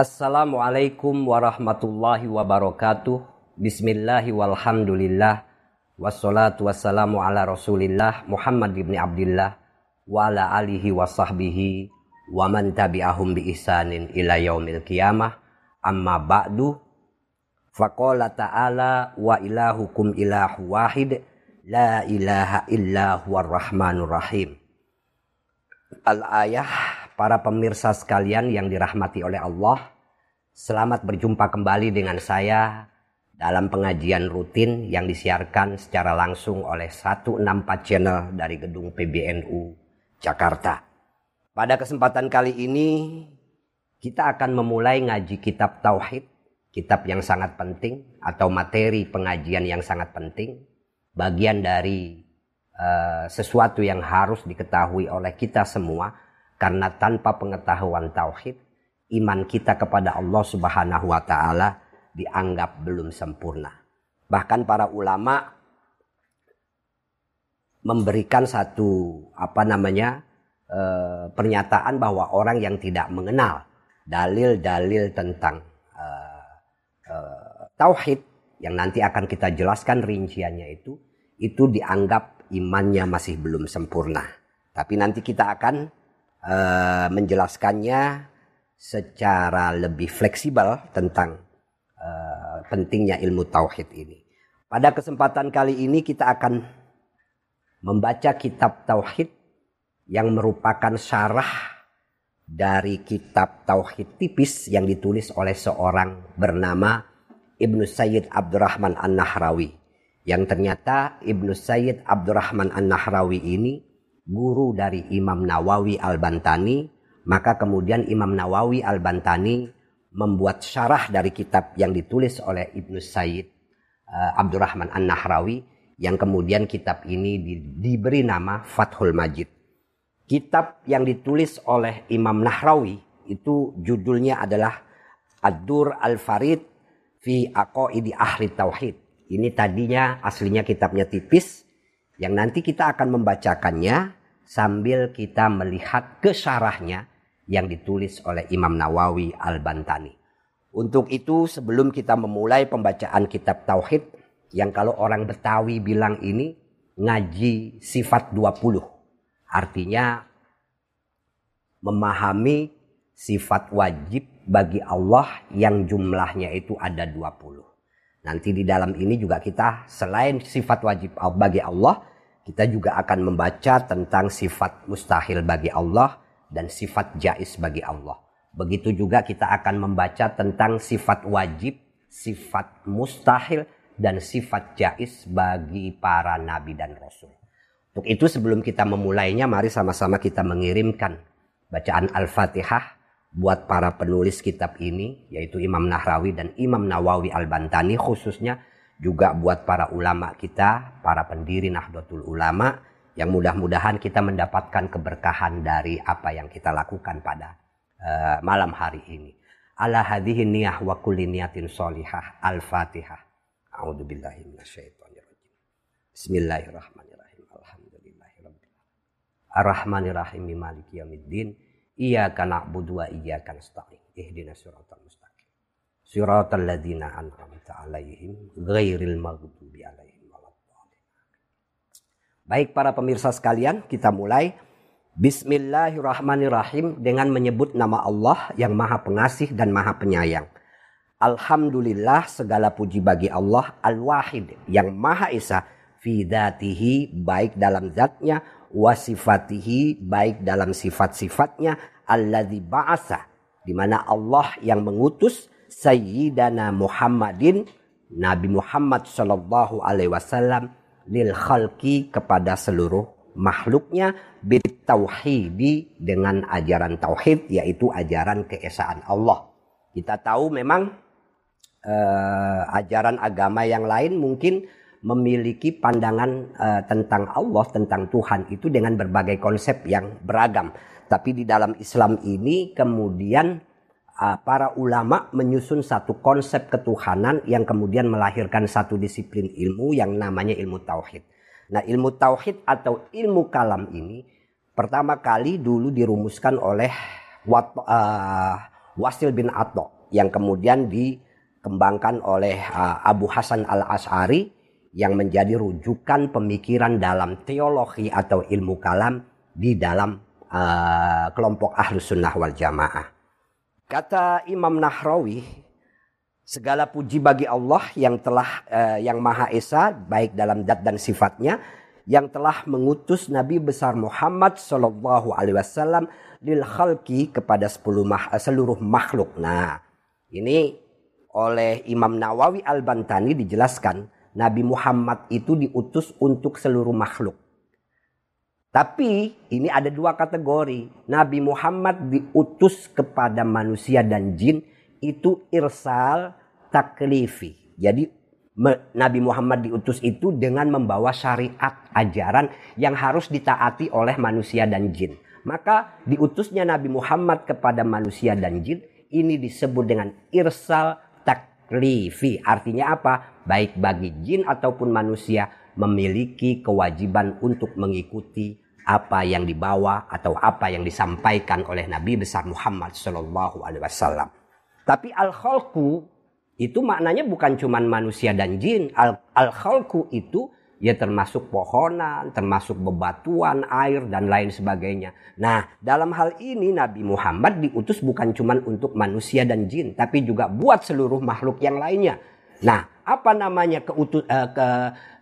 Assalamualaikum warahmatullahi wabarakatuh. Bismillahi walhamdulillah. Wassalatu wassalamu ala rasulillah Muhammad ibn Abdullah wa ala alihi wa sahbihi wa man tabi'ahum bi ihsanin ila yaumil qiyamah amma ba'du faqala ta'ala wa ilahukum ilahu wahid la ilaha illa huwar rahmanur rahim al ayah para pemirsa sekalian yang dirahmati oleh Allah selamat berjumpa kembali dengan saya dalam pengajian rutin yang disiarkan secara langsung oleh 164 channel dari gedung PBNU Jakarta. Pada kesempatan kali ini kita akan memulai ngaji kitab Tauhid, kitab yang sangat penting atau materi pengajian yang sangat penting, bagian dari uh, sesuatu yang harus diketahui oleh kita semua karena tanpa pengetahuan tauhid, iman kita kepada Allah Subhanahu wa taala dianggap belum sempurna. Bahkan para ulama memberikan satu apa namanya e, pernyataan bahwa orang yang tidak mengenal dalil-dalil tentang e, e, tauhid yang nanti akan kita jelaskan rinciannya itu itu dianggap imannya masih belum sempurna. Tapi nanti kita akan e, menjelaskannya secara lebih fleksibel tentang uh, pentingnya ilmu tauhid ini. Pada kesempatan kali ini kita akan membaca kitab tauhid yang merupakan syarah dari kitab tauhid tipis yang ditulis oleh seorang bernama Ibnu Sayyid Abdurrahman An-Nahrawi. Yang ternyata Ibnu Sayyid Abdurrahman An-Nahrawi ini guru dari Imam Nawawi Al-Bantani, maka kemudian Imam Nawawi Al-Bantani membuat syarah dari kitab yang ditulis oleh Ibnu Sayyid uh, Abdurrahman An-Nahrawi yang kemudian kitab ini di, diberi nama Fathul Majid. Kitab yang ditulis oleh Imam Nahrawi itu judulnya adalah Ad-Dur Al-Farid fi Aqaidi Ahli Tauhid. Ini tadinya aslinya kitabnya tipis yang nanti kita akan membacakannya sambil kita melihat kesarahnya yang ditulis oleh Imam Nawawi Al-Bantani. Untuk itu sebelum kita memulai pembacaan kitab Tauhid yang kalau orang Betawi bilang ini ngaji sifat 20. Artinya memahami sifat wajib bagi Allah yang jumlahnya itu ada 20. Nanti di dalam ini juga kita selain sifat wajib bagi Allah, kita juga akan membaca tentang sifat mustahil bagi Allah dan sifat jais bagi Allah. Begitu juga kita akan membaca tentang sifat wajib, sifat mustahil, dan sifat jais bagi para nabi dan rasul. Untuk itu sebelum kita memulainya, mari sama-sama kita mengirimkan bacaan Al-Fatihah buat para penulis kitab ini, yaitu Imam Nahrawi dan Imam Nawawi Al-Bantani khususnya juga buat para ulama kita, para pendiri Nahdlatul Ulama, yang mudah-mudahan kita mendapatkan keberkahan dari apa yang kita lakukan pada uh, malam hari ini. Ala hadhihi niyah wa kulli niyatin sholihah. Al-Fatihah. A'udzu billahi minasyaitonir rajim. Bismillahirrahmanirrahim. Alhamdulillahirabbil Ar-Rahmanirrahim maliki yaumiddin. Iyyaka na'budu wa iyyaka nasta'in. Ihdinas siratal. Siratal ladzina an'amta 'alaihim ghairil maghdubi 'alaihim Baik para pemirsa sekalian, kita mulai. Bismillahirrahmanirrahim dengan menyebut nama Allah yang maha pengasih dan maha penyayang. Alhamdulillah segala puji bagi Allah al-wahid yang maha esa fi datihi baik dalam zatnya wasifatihi baik dalam sifat-sifatnya alladzi ba'asa di mana Allah yang mengutus sayyidana Muhammadin Nabi Muhammad sallallahu alaihi wasallam lil khalqi kepada seluruh makhluknya bitauhidi dengan ajaran tauhid yaitu ajaran keesaan Allah. Kita tahu memang uh, ajaran agama yang lain mungkin memiliki pandangan uh, tentang Allah, tentang Tuhan itu dengan berbagai konsep yang beragam. Tapi di dalam Islam ini kemudian para ulama menyusun satu konsep ketuhanan yang kemudian melahirkan satu disiplin ilmu yang namanya ilmu tauhid. Nah, ilmu tauhid atau ilmu kalam ini pertama kali dulu dirumuskan oleh Wat, uh, Wasil bin Atta yang kemudian dikembangkan oleh uh, Abu Hasan al-Ash'ari yang menjadi rujukan pemikiran dalam teologi atau ilmu kalam di dalam uh, kelompok ahlus sunnah wal jamaah. Kata Imam Nahrawi, segala puji bagi Allah yang telah uh, yang maha esa baik dalam zat dan sifatnya yang telah mengutus Nabi besar Muhammad Shallallahu Alaihi Wasallam lil khalqi kepada mah, eh, seluruh makhluk. Nah, ini oleh Imam Nawawi Al Bantani dijelaskan Nabi Muhammad itu diutus untuk seluruh makhluk. Tapi ini ada dua kategori. Nabi Muhammad diutus kepada manusia dan jin itu irsal taklifi. Jadi Nabi Muhammad diutus itu dengan membawa syariat ajaran yang harus ditaati oleh manusia dan jin. Maka diutusnya Nabi Muhammad kepada manusia dan jin ini disebut dengan irsal taklifi. Artinya apa? Baik bagi jin ataupun manusia memiliki kewajiban untuk mengikuti apa yang dibawa atau apa yang disampaikan oleh Nabi besar Muhammad Shallallahu Alaihi Wasallam. Tapi al khalqu itu maknanya bukan cuma manusia dan jin. Al-khalqu itu ya termasuk pohonan, termasuk bebatuan, air dan lain sebagainya. Nah, dalam hal ini Nabi Muhammad diutus bukan cuma untuk manusia dan jin, tapi juga buat seluruh makhluk yang lainnya. Nah, apa namanya keutus, uh, ke,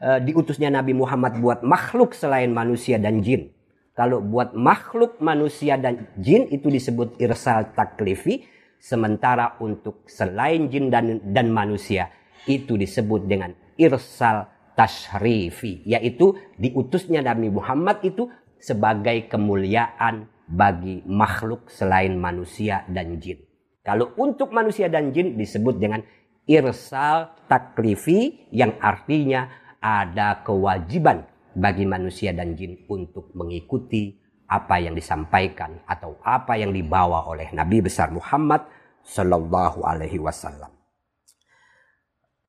uh, diutusnya Nabi Muhammad buat makhluk selain manusia dan jin? Kalau buat makhluk manusia dan jin itu disebut irsal taklifi, Sementara untuk selain jin dan, dan manusia itu disebut dengan irsal tashrifi. Yaitu diutusnya Nabi Muhammad itu sebagai kemuliaan bagi makhluk selain manusia dan jin. Kalau untuk manusia dan jin disebut dengan irsal taklifi yang artinya ada kewajiban bagi manusia dan jin untuk mengikuti apa yang disampaikan atau apa yang dibawa oleh Nabi besar Muhammad sallallahu alaihi wasallam.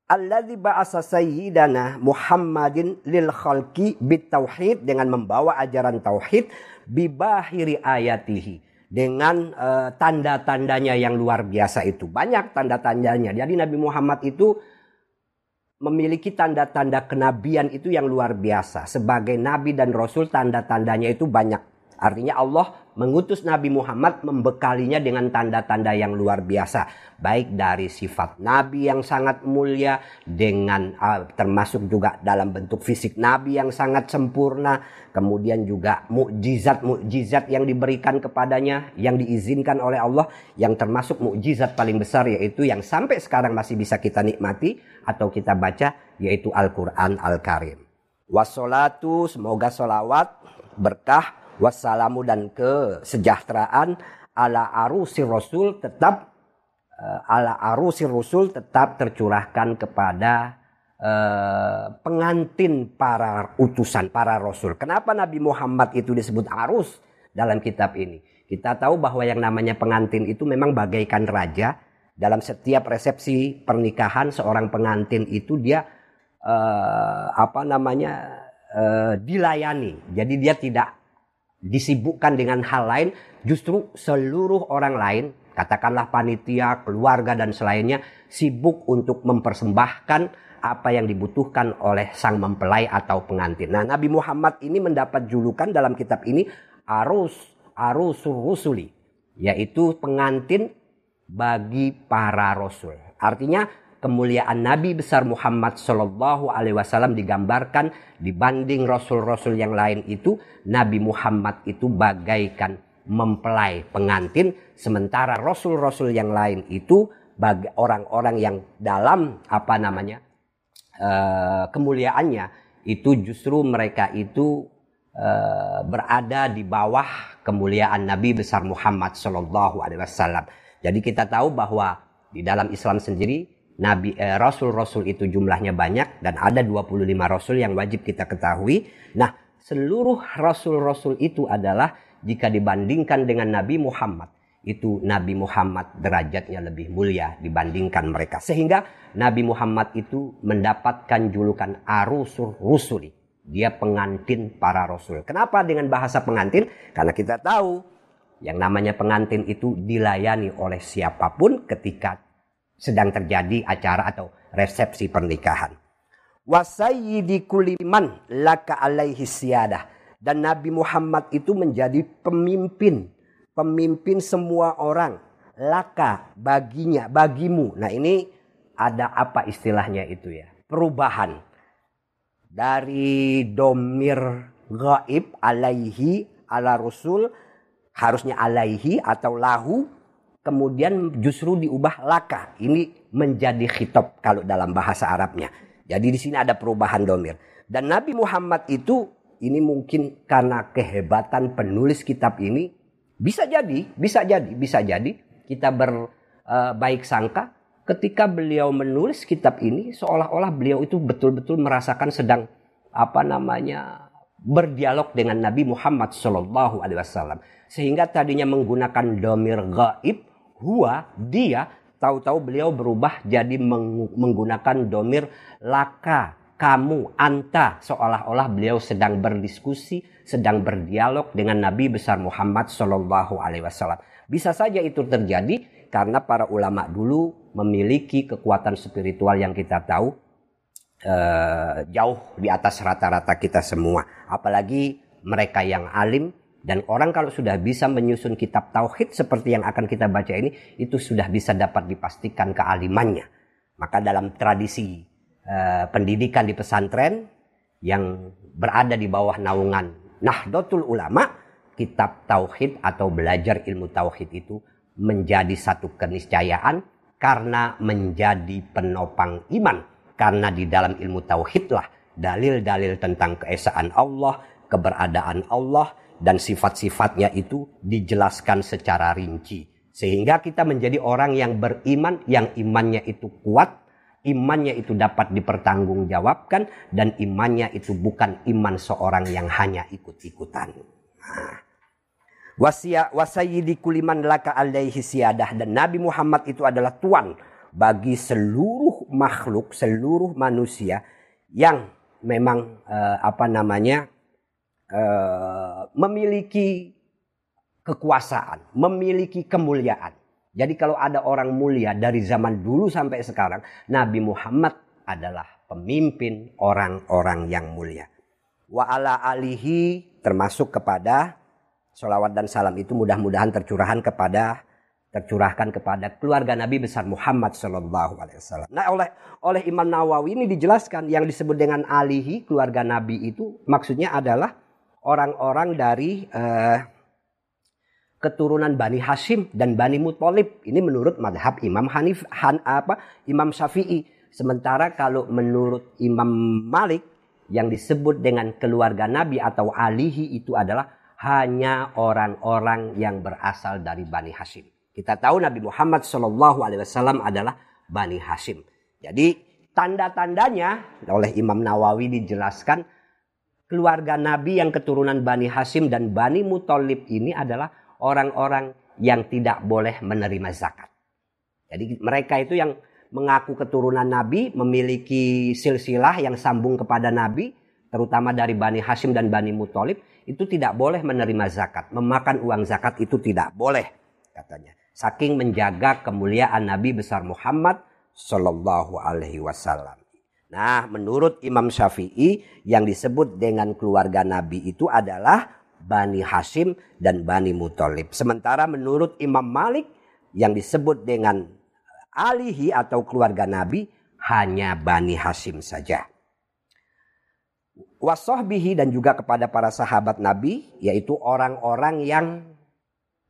Alladzi ba'asa sayyidana Muhammadin lil khalqi bitauhid dengan membawa ajaran tauhid bibahiri ayatihi dengan uh, tanda-tandanya yang luar biasa itu. Banyak tanda-tandanya. Jadi Nabi Muhammad itu memiliki tanda-tanda kenabian itu yang luar biasa. Sebagai nabi dan rasul tanda-tandanya itu banyak. Artinya Allah mengutus Nabi Muhammad membekalinya dengan tanda-tanda yang luar biasa. Baik dari sifat Nabi yang sangat mulia dengan uh, termasuk juga dalam bentuk fisik Nabi yang sangat sempurna. Kemudian juga mukjizat-mukjizat yang diberikan kepadanya yang diizinkan oleh Allah. Yang termasuk mukjizat paling besar yaitu yang sampai sekarang masih bisa kita nikmati atau kita baca yaitu Al-Quran Al-Karim. Wassalatu semoga solawat berkah wassalamu dan kesejahteraan ala arusi rasul tetap uh, ala arusi rasul tetap tercurahkan kepada uh, pengantin para utusan para rasul. Kenapa Nabi Muhammad itu disebut arus dalam kitab ini? Kita tahu bahwa yang namanya pengantin itu memang bagaikan raja. Dalam setiap resepsi pernikahan seorang pengantin itu dia uh, apa namanya uh, dilayani. Jadi dia tidak disibukkan dengan hal lain, justru seluruh orang lain, katakanlah panitia, keluarga dan selainnya sibuk untuk mempersembahkan apa yang dibutuhkan oleh sang mempelai atau pengantin. Nah, Nabi Muhammad ini mendapat julukan dalam kitab ini arus arusul rusuli, yaitu pengantin bagi para rasul. Artinya kemuliaan Nabi besar Muhammad Shallallahu Alaihi Wasallam digambarkan dibanding rasul-rasul yang lain itu Nabi Muhammad itu bagaikan mempelai pengantin sementara rasul-rasul yang lain itu bagi orang-orang yang dalam apa namanya uh, kemuliaannya itu justru mereka itu uh, berada di bawah kemuliaan Nabi besar Muhammad Shallallahu Alaihi Wasallam. Jadi kita tahu bahwa di dalam Islam sendiri nabi eh, rasul-rasul itu jumlahnya banyak dan ada 25 rasul yang wajib kita ketahui. Nah, seluruh rasul-rasul itu adalah jika dibandingkan dengan Nabi Muhammad, itu Nabi Muhammad derajatnya lebih mulia dibandingkan mereka. Sehingga Nabi Muhammad itu mendapatkan julukan Arusul Rusuli. Dia pengantin para rasul. Kenapa dengan bahasa pengantin? Karena kita tahu Yang namanya pengantin itu dilayani oleh siapa pun ketika sedang terjadi acara atau resepsi pernikahan. Wasayyidi kuliman laka alaihi siyadah. Dan Nabi Muhammad itu menjadi pemimpin. Pemimpin semua orang. Laka baginya, bagimu. Nah ini ada apa istilahnya itu ya. Perubahan. Dari domir gaib alaihi ala rasul. Harusnya alaihi atau lahu. Kemudian justru diubah laka. Ini menjadi khitab kalau dalam bahasa Arabnya. Jadi di sini ada perubahan domir. Dan Nabi Muhammad itu ini mungkin karena kehebatan penulis kitab ini bisa jadi, bisa jadi, bisa jadi kita berbaik uh, sangka ketika beliau menulis kitab ini seolah-olah beliau itu betul-betul merasakan sedang apa namanya berdialog dengan Nabi Muhammad Shallallahu Alaihi Wasallam sehingga tadinya menggunakan domir gaib huwa dia Tahu-tahu beliau berubah jadi menggunakan domir laka, kamu, anta. Seolah-olah beliau sedang berdiskusi, sedang berdialog dengan Nabi besar Muhammad Shallallahu Alaihi Wasallam. Bisa saja itu terjadi karena para ulama dulu memiliki kekuatan spiritual yang kita tahu uh, jauh di atas rata-rata kita semua. Apalagi mereka yang alim dan orang kalau sudah bisa menyusun kitab tauhid seperti yang akan kita baca ini, itu sudah bisa dapat dipastikan kealimannya. Maka dalam tradisi uh, pendidikan di pesantren yang berada di bawah naungan Nahdlatul Ulama, kitab tauhid atau belajar ilmu tauhid itu menjadi satu keniscayaan karena menjadi penopang iman. Karena di dalam ilmu tauhidlah dalil-dalil tentang keesaan Allah, keberadaan Allah, dan sifat-sifatnya itu dijelaskan secara rinci. Sehingga kita menjadi orang yang beriman, yang imannya itu kuat, imannya itu dapat dipertanggungjawabkan, dan imannya itu bukan iman seorang yang hanya ikut-ikutan. Nah. Wasayyidi kuliman laka alaihi siyadah. Dan Nabi Muhammad itu adalah tuan bagi seluruh makhluk, seluruh manusia yang memang uh, apa namanya uh, memiliki kekuasaan, memiliki kemuliaan. Jadi kalau ada orang mulia dari zaman dulu sampai sekarang, Nabi Muhammad adalah pemimpin orang-orang yang mulia. Wa ala alihi termasuk kepada solawat dan salam itu mudah-mudahan tercurahan kepada tercurahkan kepada keluarga Nabi besar Muhammad Shallallahu Alaihi Wasallam. Nah oleh oleh Imam Nawawi ini dijelaskan yang disebut dengan alihi keluarga Nabi itu maksudnya adalah orang-orang dari uh, keturunan Bani Hashim dan Bani Muthalib. Ini menurut madhab Imam Hanif, Han, apa, Imam Syafi'i. Sementara kalau menurut Imam Malik yang disebut dengan keluarga Nabi atau alihi itu adalah hanya orang-orang yang berasal dari Bani Hashim. Kita tahu Nabi Muhammad Shallallahu Alaihi Wasallam adalah Bani Hashim. Jadi tanda-tandanya oleh Imam Nawawi dijelaskan keluarga Nabi yang keturunan Bani Hashim dan Bani Muthalib ini adalah orang-orang yang tidak boleh menerima zakat. Jadi mereka itu yang mengaku keturunan Nabi, memiliki silsilah yang sambung kepada Nabi, terutama dari Bani Hashim dan Bani Muthalib, itu tidak boleh menerima zakat. Memakan uang zakat itu tidak boleh, katanya. Saking menjaga kemuliaan Nabi besar Muhammad Sallallahu Alaihi Wasallam. Nah, menurut Imam Syafi'i yang disebut dengan keluarga Nabi itu adalah Bani Hashim dan Bani Muthalib. Sementara menurut Imam Malik yang disebut dengan alihi atau keluarga Nabi hanya Bani Hashim saja. Wasohbihi dan juga kepada para sahabat Nabi yaitu orang-orang yang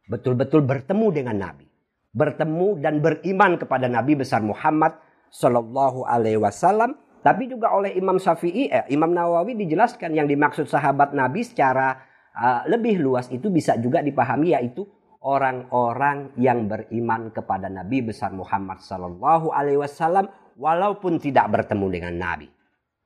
betul-betul bertemu dengan Nabi. Bertemu dan beriman kepada Nabi besar Muhammad Sallallahu Alaihi Wasallam tapi juga oleh Imam Syafi'i, eh, Imam Nawawi dijelaskan yang dimaksud sahabat Nabi secara uh, lebih luas itu bisa juga dipahami yaitu orang-orang yang beriman kepada Nabi besar Muhammad Sallallahu Alaihi Wasallam walaupun tidak bertemu dengan Nabi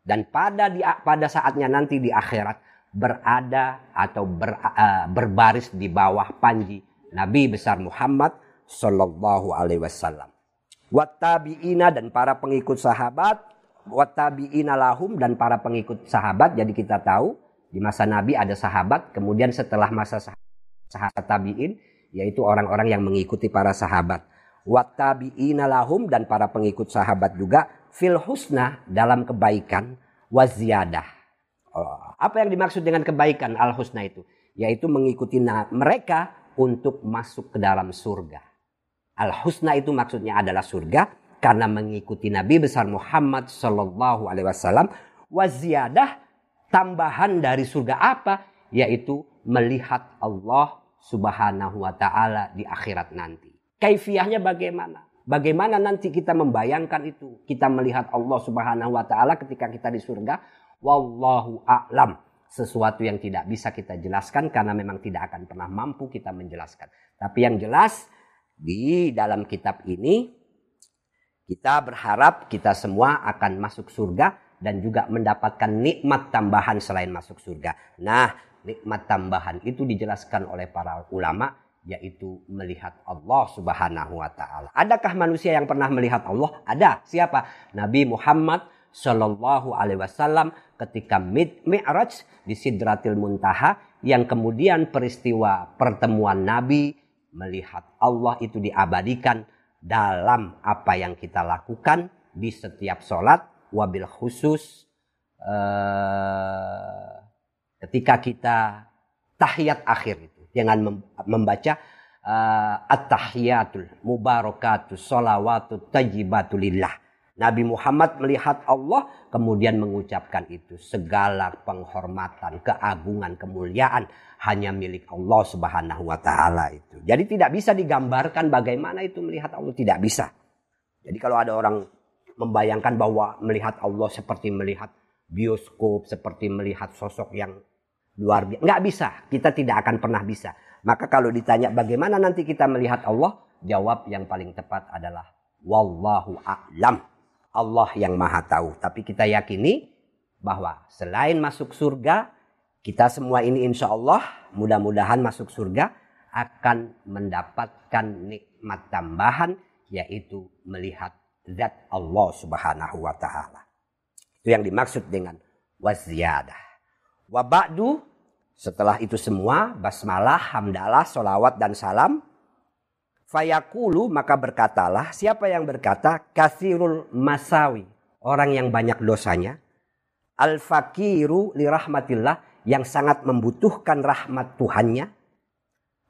dan pada di, pada saatnya nanti di akhirat berada atau ber, uh, berbaris di bawah panji Nabi besar Muhammad Sallallahu Alaihi Wasallam. Wattabi'ina dan para pengikut sahabat watabi'ina lahum dan para pengikut sahabat. Jadi kita tahu di masa Nabi ada sahabat, kemudian setelah masa sahabat tabi'in yaitu orang-orang yang mengikuti para sahabat. Wattabi'ina lahum dan para pengikut sahabat juga fil husna dalam kebaikan waziyadah. Oh, apa yang dimaksud dengan kebaikan al husna itu? Yaitu mengikuti mereka untuk masuk ke dalam surga. Al husna itu maksudnya adalah surga karena mengikuti Nabi besar Muhammad Shallallahu Alaihi Wasallam waziyadah tambahan dari surga apa yaitu melihat Allah Subhanahu wa taala di akhirat nanti. Kaifiahnya bagaimana? Bagaimana nanti kita membayangkan itu? Kita melihat Allah Subhanahu wa taala ketika kita di surga. Wallahu a'lam. Sesuatu yang tidak bisa kita jelaskan karena memang tidak akan pernah mampu kita menjelaskan. Tapi yang jelas di dalam kitab ini kita berharap kita semua akan masuk surga dan juga mendapatkan nikmat tambahan selain masuk surga. Nah, nikmat tambahan itu dijelaskan oleh para ulama yaitu melihat Allah Subhanahu wa taala. Adakah manusia yang pernah melihat Allah? Ada. Siapa? Nabi Muhammad Shallallahu alaihi wasallam ketika Mi'raj di Sidratil Muntaha yang kemudian peristiwa pertemuan Nabi melihat Allah itu diabadikan dalam apa yang kita lakukan di setiap sholat wabil khusus uh, ketika kita tahiyat akhir itu dengan membaca uh, at-tahiyatul mubarakatus salawatu tayyibatulillah. Nabi Muhammad melihat Allah kemudian mengucapkan itu segala penghormatan, keagungan, kemuliaan hanya milik Allah Subhanahu wa taala itu. Jadi tidak bisa digambarkan bagaimana itu melihat Allah tidak bisa. Jadi kalau ada orang membayangkan bahwa melihat Allah seperti melihat bioskop, seperti melihat sosok yang luar biasa. Nggak bisa, kita tidak akan pernah bisa. Maka kalau ditanya bagaimana nanti kita melihat Allah, jawab yang paling tepat adalah Wallahu a'lam. Allah yang maha tahu. Tapi kita yakini bahwa selain masuk surga, kita semua ini insya Allah mudah-mudahan masuk surga akan mendapatkan nikmat tambahan yaitu melihat zat Allah Subhanahu wa taala. Itu yang dimaksud dengan waziyadah. Wa ba'du setelah itu semua basmalah, hamdalah, solawat dan salam. Fayakulu maka berkatalah siapa yang berkata kasirul masawi. Orang yang banyak dosanya. Al-fakiru li rahmatillah yang sangat membutuhkan rahmat Tuhannya.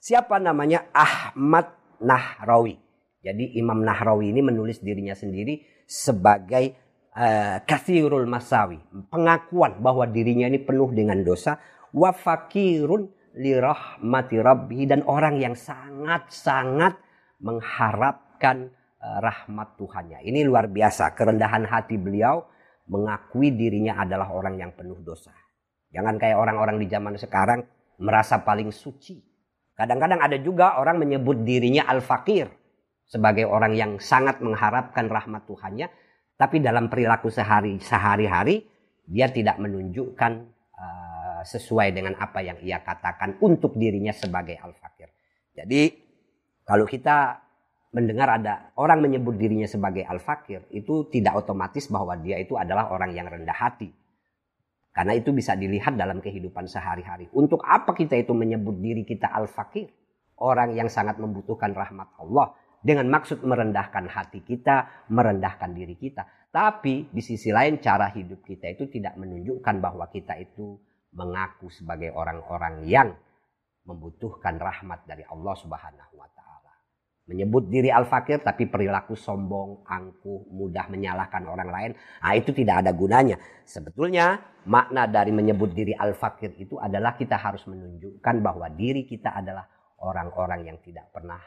Siapa namanya? Ahmad Nahrawi. Jadi Imam Nahrawi ini menulis dirinya sendiri sebagai uh, kathirul masawi. Pengakuan bahwa dirinya ini penuh dengan dosa. Wa fakirun lirahmati rabbi. Dan orang yang sangat-sangat mengharapkan uh, rahmat Tuhannya. Ini luar biasa. Kerendahan hati beliau mengakui dirinya adalah orang yang penuh dosa. Jangan kayak orang-orang di zaman sekarang merasa paling suci. Kadang-kadang ada juga orang menyebut dirinya al-fakir sebagai orang yang sangat mengharapkan rahmat Tuhannya, tapi dalam perilaku sehari sehari-hari dia tidak menunjukkan uh, sesuai dengan apa yang ia katakan untuk dirinya sebagai al-fakir. Jadi kalau kita mendengar ada orang menyebut dirinya sebagai al-fakir, itu tidak otomatis bahwa dia itu adalah orang yang rendah hati. Karena itu bisa dilihat dalam kehidupan sehari-hari. Untuk apa kita itu menyebut diri kita al-fakir? Orang yang sangat membutuhkan rahmat Allah dengan maksud merendahkan hati kita, merendahkan diri kita. Tapi di sisi lain cara hidup kita itu tidak menunjukkan bahwa kita itu mengaku sebagai orang-orang yang membutuhkan rahmat dari Allah Subhanahu wa taala. Menyebut diri al-fakir tapi perilaku sombong, angkuh, mudah menyalahkan orang lain, nah itu tidak ada gunanya. Sebetulnya makna dari menyebut diri al-fakir itu adalah kita harus menunjukkan bahwa diri kita adalah orang-orang yang tidak pernah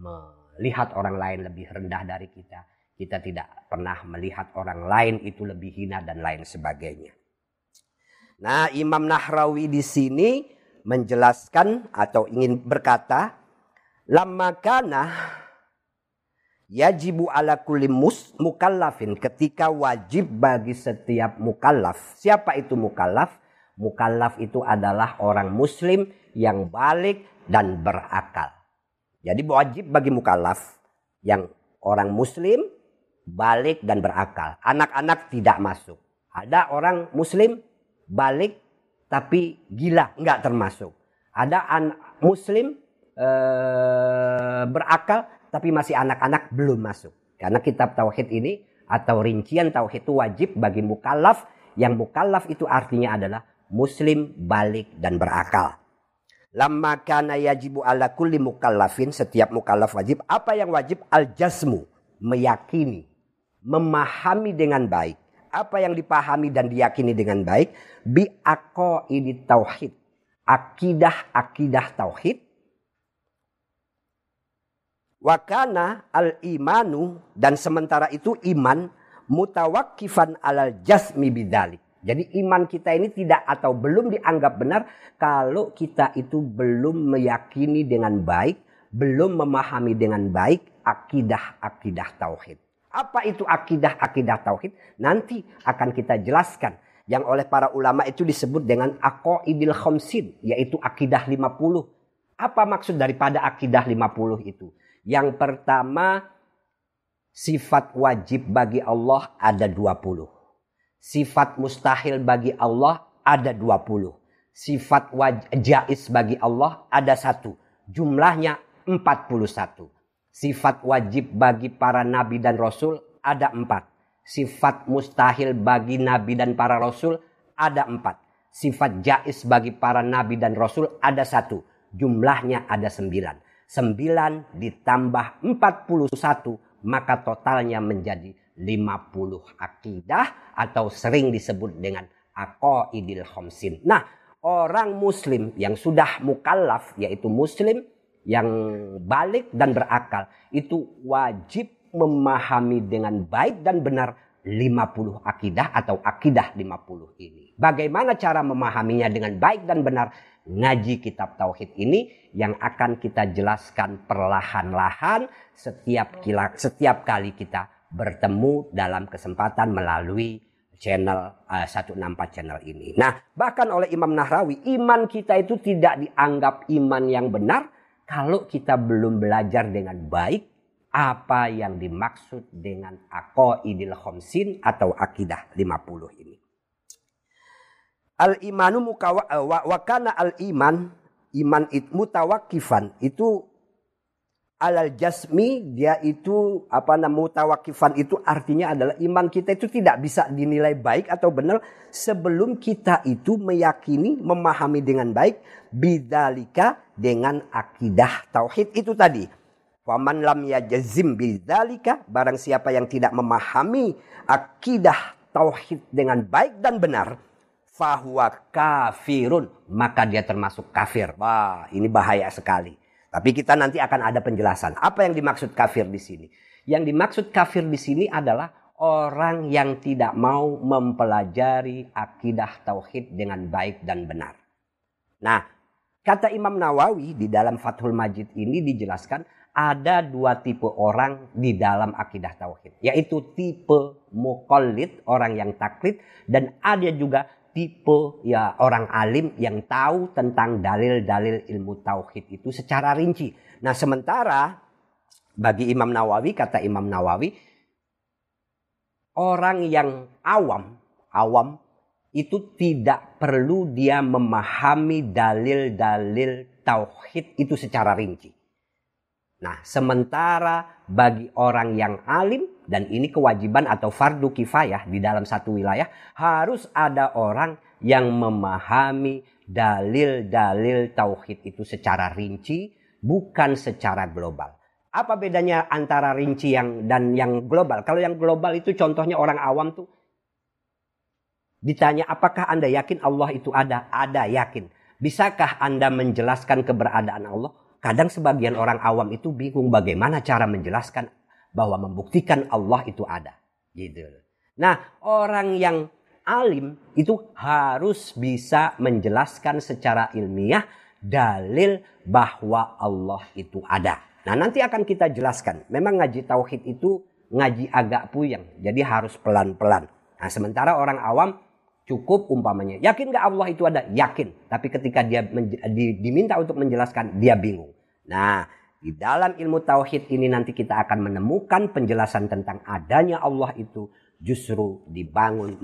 melihat orang lain lebih rendah dari kita. Kita tidak pernah melihat orang lain itu lebih hina dan lain sebagainya. Nah, Imam Nahrawi di sini menjelaskan atau ingin berkata, lama kana yajibu ala kulli mukallafin ketika wajib bagi setiap mukallaf. Siapa itu mukallaf? Mukallaf itu adalah orang muslim yang balik dan berakal. Jadi wajib bagi mukallaf yang orang muslim balik dan berakal. Anak-anak tidak masuk. Ada orang muslim balik tapi gila, enggak termasuk. Ada anak muslim eh, berakal tapi masih anak-anak belum masuk. Karena kitab tauhid ini atau rincian tauhid itu wajib bagi mukallaf yang mukallaf itu artinya adalah muslim balik dan berakal. Lama kana yajibu ala kulli mukallafin setiap mukallaf wajib apa yang wajib al jasmu meyakini memahami dengan baik apa yang dipahami dan diyakini dengan baik bi ini tauhid akidah akidah tauhid Wakana al imanu dan sementara itu iman mutawakifan alal jasmi bidalik. Jadi iman kita ini tidak atau belum dianggap benar kalau kita itu belum meyakini dengan baik, belum memahami dengan baik akidah-akidah tauhid. Apa itu akidah-akidah tauhid? Nanti akan kita jelaskan. Yang oleh para ulama itu disebut dengan aqaidil khamsin, yaitu akidah 50. Apa maksud daripada akidah 50 itu? Yang pertama, sifat wajib bagi Allah ada 20. Sifat mustahil bagi Allah ada 20. Sifat jais bagi Allah ada satu. Jumlahnya 41. Sifat wajib bagi para nabi dan rasul ada empat. Sifat mustahil bagi nabi dan para rasul ada empat. Sifat jais bagi para nabi dan rasul ada satu. Jumlahnya ada sembilan. 9 ditambah 41 maka totalnya menjadi 50 akidah atau sering disebut dengan aqaidil khamsin. Nah, orang muslim yang sudah mukallaf yaitu muslim yang balik dan berakal itu wajib memahami dengan baik dan benar 50 akidah atau akidah 50 ini. Bagaimana cara memahaminya dengan baik dan benar? Ngaji kitab tauhid ini yang akan kita jelaskan perlahan-lahan setiap kila, setiap kali kita bertemu dalam kesempatan melalui channel uh, 164 channel ini. Nah, bahkan oleh Imam Nahrawi, iman kita itu tidak dianggap iman yang benar kalau kita belum belajar dengan baik apa yang dimaksud dengan aqaidil khamsin atau akidah 50 ini. Al imanu mukawa eh, wa, wa kana al iman iman it mutawakifan. Itu alal jasmi dia itu apa namanya mutawakifan itu artinya adalah iman kita itu tidak bisa dinilai baik atau benar sebelum kita itu meyakini memahami dengan baik bidalika dengan akidah tauhid itu tadi. Waman lam yajazim bidalika barang siapa yang tidak memahami akidah tauhid dengan baik dan benar fahuwa kafirun maka dia termasuk kafir. Wah, ini bahaya sekali. Tapi kita nanti akan ada penjelasan. Apa yang dimaksud kafir di sini? Yang dimaksud kafir di sini adalah orang yang tidak mau mempelajari akidah tauhid dengan baik dan benar. Nah, kata Imam Nawawi di dalam Fathul Majid ini dijelaskan ada dua tipe orang di dalam akidah tauhid, yaitu tipe mukallid, orang yang taklid dan ada juga tipe ya orang alim yang tahu tentang dalil-dalil ilmu tauhid itu secara rinci. Nah, sementara bagi Imam Nawawi kata Imam Nawawi orang yang awam, awam itu tidak perlu dia memahami dalil-dalil tauhid itu secara rinci. Nah, sementara bagi orang yang alim dan ini kewajiban atau fardu kifayah di dalam satu wilayah harus ada orang yang memahami dalil-dalil tauhid itu secara rinci bukan secara global. Apa bedanya antara rinci yang dan yang global? Kalau yang global itu contohnya orang awam tuh ditanya apakah Anda yakin Allah itu ada? Ada yakin. Bisakah Anda menjelaskan keberadaan Allah? Kadang sebagian orang awam itu bingung bagaimana cara menjelaskan bahwa membuktikan Allah itu ada. Gitu. Nah, orang yang alim itu harus bisa menjelaskan secara ilmiah dalil bahwa Allah itu ada. Nah, nanti akan kita jelaskan. Memang ngaji tauhid itu ngaji agak puyeng, jadi harus pelan-pelan. Nah, sementara orang awam Cukup umpamanya. Yakin gak Allah itu ada? Yakin. Tapi ketika dia diminta untuk menjelaskan, dia bingung. Nah, di dalam ilmu tauhid ini nanti kita akan menemukan penjelasan tentang adanya Allah itu justru dibangun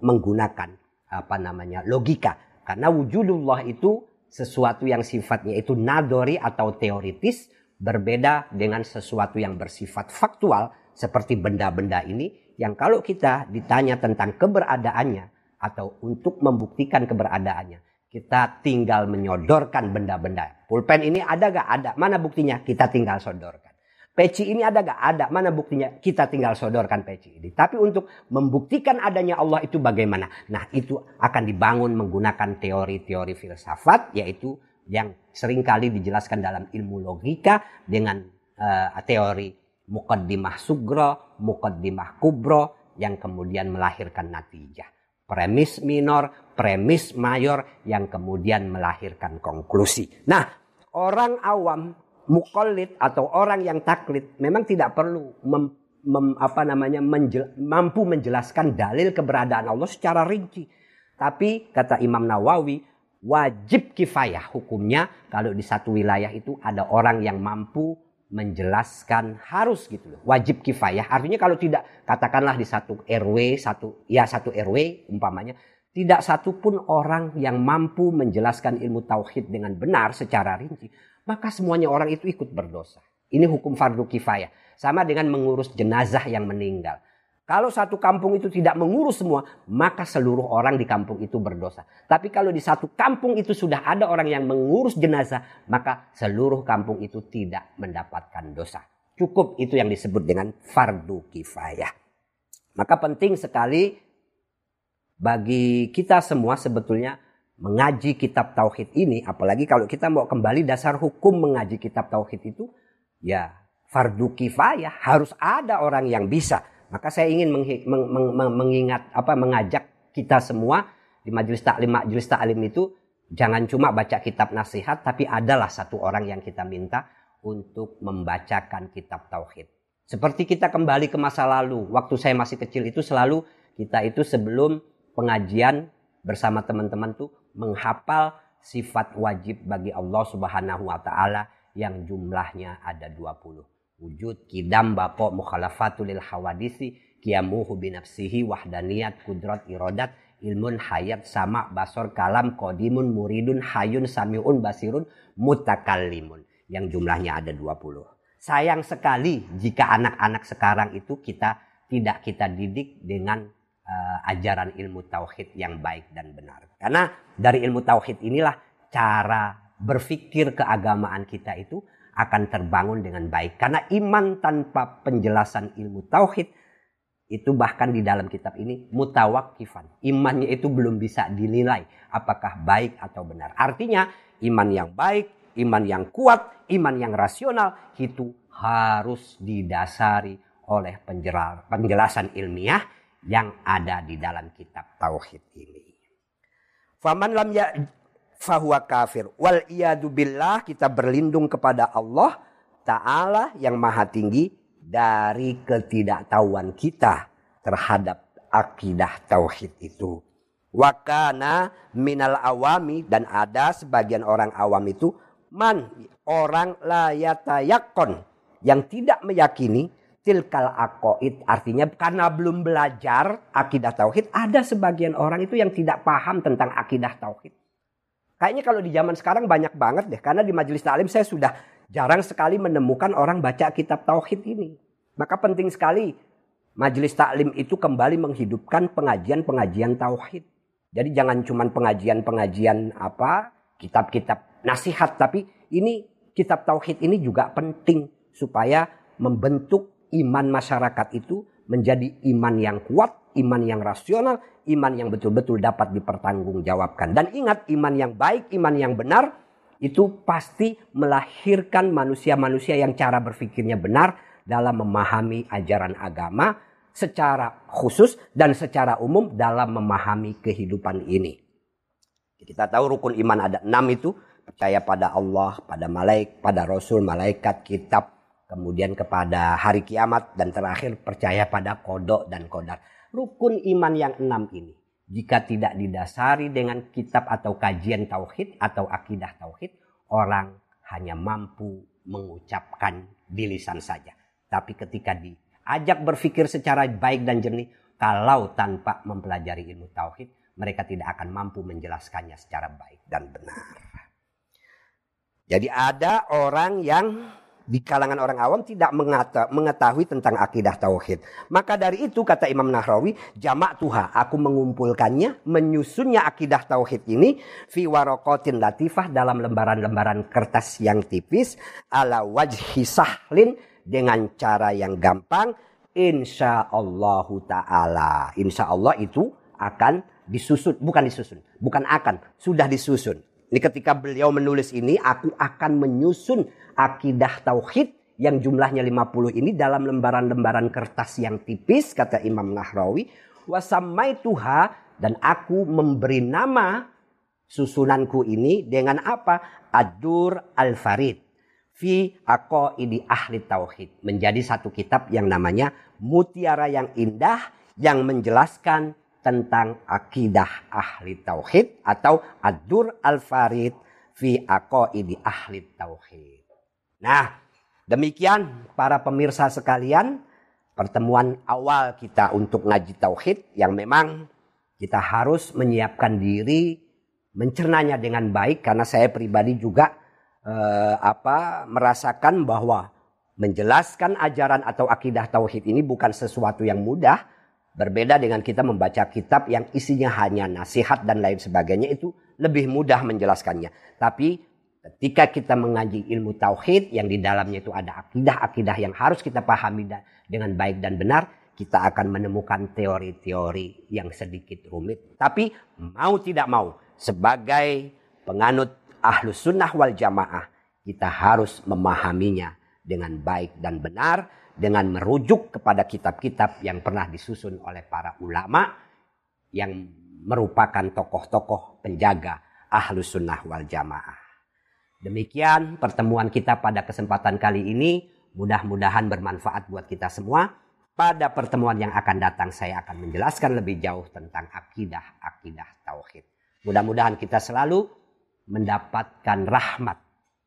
menggunakan apa namanya logika. Karena wujudullah itu sesuatu yang sifatnya itu nadori atau teoritis berbeda dengan sesuatu yang bersifat faktual seperti benda-benda ini yang kalau kita ditanya tentang keberadaannya atau untuk membuktikan keberadaannya kita tinggal menyodorkan benda-benda. Pulpen ini ada gak? Ada. Mana buktinya? Kita tinggal sodorkan. Peci ini ada gak? Ada. Mana buktinya? Kita tinggal sodorkan peci ini. Tapi untuk membuktikan adanya Allah itu bagaimana? Nah itu akan dibangun menggunakan teori-teori filsafat yaitu yang sering kali dijelaskan dalam ilmu logika dengan uh, teori mukaddimah sugro, mukaddimah kubro yang kemudian melahirkan natijah. Premis minor, premis mayor yang kemudian melahirkan konklusi. Nah, orang awam mukallid atau orang yang taklid memang tidak perlu mem, mem, apa namanya menjel, mampu menjelaskan dalil keberadaan Allah secara rinci. Tapi kata Imam Nawawi wajib kifayah hukumnya kalau di satu wilayah itu ada orang yang mampu menjelaskan harus gitu loh wajib kifayah artinya kalau tidak katakanlah di satu RW satu ya satu RW umpamanya tidak satupun orang yang mampu menjelaskan ilmu tauhid dengan benar secara rinci maka semuanya orang itu ikut berdosa. Ini hukum fardu kifayah. Sama dengan mengurus jenazah yang meninggal. Kalau satu kampung itu tidak mengurus semua, maka seluruh orang di kampung itu berdosa. Tapi kalau di satu kampung itu sudah ada orang yang mengurus jenazah, maka seluruh kampung itu tidak mendapatkan dosa. Cukup itu yang disebut dengan fardu kifayah. Maka penting sekali bagi kita semua sebetulnya mengaji kitab tauhid ini, apalagi kalau kita mau kembali dasar hukum mengaji kitab tauhid itu, ya fardu kifayah harus ada orang yang bisa. Maka saya ingin meng, meng, meng, mengingat apa mengajak kita semua di majelis taklim majelis taklim itu jangan cuma baca kitab nasihat tapi adalah satu orang yang kita minta untuk membacakan kitab tauhid. Seperti kita kembali ke masa lalu, waktu saya masih kecil itu selalu kita itu sebelum pengajian bersama teman-teman tuh menghafal sifat wajib bagi Allah Subhanahu wa taala yang jumlahnya ada 20. Wujud, kidam, bako, mukhalafatul hawadisi, kiamuhu binafsihi, wahdaniyat, kudrat, irodat, ilmun, hayat, sama, basor, kalam, kodimun, muridun, hayun, samiun, basirun, mutakallimun. Yang jumlahnya ada 20. Sayang sekali jika anak-anak sekarang itu kita tidak kita didik dengan uh, ajaran ilmu tauhid yang baik dan benar. Karena dari ilmu tauhid inilah cara berpikir keagamaan kita itu akan terbangun dengan baik. Karena iman tanpa penjelasan ilmu tauhid itu bahkan di dalam kitab ini mutawakifan. Imannya itu belum bisa dinilai apakah baik atau benar. Artinya iman yang baik, iman yang kuat, iman yang rasional itu harus didasari oleh penjelasan ilmiah yang ada di dalam kitab tauhid ini. Faman lam ya fahuwa kafir. Wal iyadu billah kita berlindung kepada Allah Ta'ala yang maha tinggi dari ketidaktahuan kita terhadap akidah tauhid itu. Wakana minal awami dan ada sebagian orang awam itu man orang layatayakon yang tidak meyakini tilkal akoid artinya karena belum belajar akidah tauhid ada sebagian orang itu yang tidak paham tentang akidah tauhid. Kayaknya kalau di zaman sekarang banyak banget deh karena di majelis taklim saya sudah jarang sekali menemukan orang baca kitab tauhid ini. Maka penting sekali majelis taklim itu kembali menghidupkan pengajian-pengajian tauhid. Jadi jangan cuma pengajian-pengajian apa kitab-kitab nasihat tapi ini kitab tauhid ini juga penting supaya membentuk iman masyarakat itu menjadi iman yang kuat, iman yang rasional, iman yang betul-betul dapat dipertanggungjawabkan. Dan ingat, iman yang baik, iman yang benar itu pasti melahirkan manusia-manusia yang cara berpikirnya benar dalam memahami ajaran agama secara khusus dan secara umum dalam memahami kehidupan ini. Kita tahu rukun iman ada enam itu percaya pada Allah, pada malaikat, pada rasul, malaikat, kitab, kemudian kepada hari kiamat, dan terakhir percaya pada kodok dan kodar. Rukun iman yang enam ini, jika tidak didasari dengan kitab atau kajian tauhid atau akidah tauhid, orang hanya mampu mengucapkan di lisan saja. Tapi ketika diajak berpikir secara baik dan jernih, kalau tanpa mempelajari ilmu tauhid, mereka tidak akan mampu menjelaskannya secara baik dan benar. Jadi ada orang yang di kalangan orang awam tidak mengetahui tentang akidah tauhid. Maka dari itu kata Imam Nahrawi, jamak tuha, aku mengumpulkannya, menyusunnya akidah tauhid ini fi warokotin latifah dalam lembaran-lembaran kertas yang tipis ala wajhi sahlin dengan cara yang gampang insya Allah taala. Insya Allah itu akan disusun, bukan disusun, bukan akan, sudah disusun. Ini ketika beliau menulis ini, aku akan menyusun akidah tauhid yang jumlahnya 50 ini dalam lembaran-lembaran kertas yang tipis, kata Imam Nahrawi. Wasamai tuha dan aku memberi nama susunanku ini dengan apa? Adur al-Farid. Fi ini ahli tauhid. Menjadi satu kitab yang namanya Mutiara yang Indah yang menjelaskan tentang akidah ahli tauhid atau adur al-farid fi aqaidi ahli tauhid. Nah, demikian para pemirsa sekalian, pertemuan awal kita untuk ngaji tauhid yang memang kita harus menyiapkan diri mencernanya dengan baik karena saya pribadi juga eh, apa merasakan bahwa menjelaskan ajaran atau akidah tauhid ini bukan sesuatu yang mudah Berbeda dengan kita membaca kitab yang isinya hanya nasihat dan lain sebagainya itu lebih mudah menjelaskannya. Tapi ketika kita mengaji ilmu tauhid yang di dalamnya itu ada akidah-akidah yang harus kita pahami dengan baik dan benar, kita akan menemukan teori-teori yang sedikit rumit. Tapi mau tidak mau sebagai penganut ahlus sunnah wal jamaah kita harus memahaminya dengan baik dan benar dengan merujuk kepada kitab-kitab yang pernah disusun oleh para ulama yang merupakan tokoh-tokoh penjaga ahlus sunnah wal jamaah. Demikian pertemuan kita pada kesempatan kali ini. Mudah-mudahan bermanfaat buat kita semua. Pada pertemuan yang akan datang saya akan menjelaskan lebih jauh tentang akidah-akidah tauhid. Mudah-mudahan kita selalu mendapatkan rahmat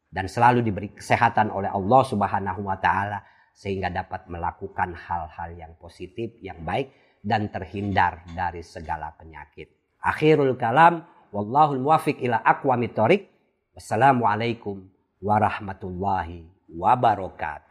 dan selalu diberi kesehatan oleh Allah Subhanahu wa taala sehingga dapat melakukan hal-hal yang positif, yang baik dan terhindar dari segala penyakit. Akhirul kalam, wallahul muwafiq ila aqwamit thoriq. Wassalamualaikum warahmatullahi wabarakatuh.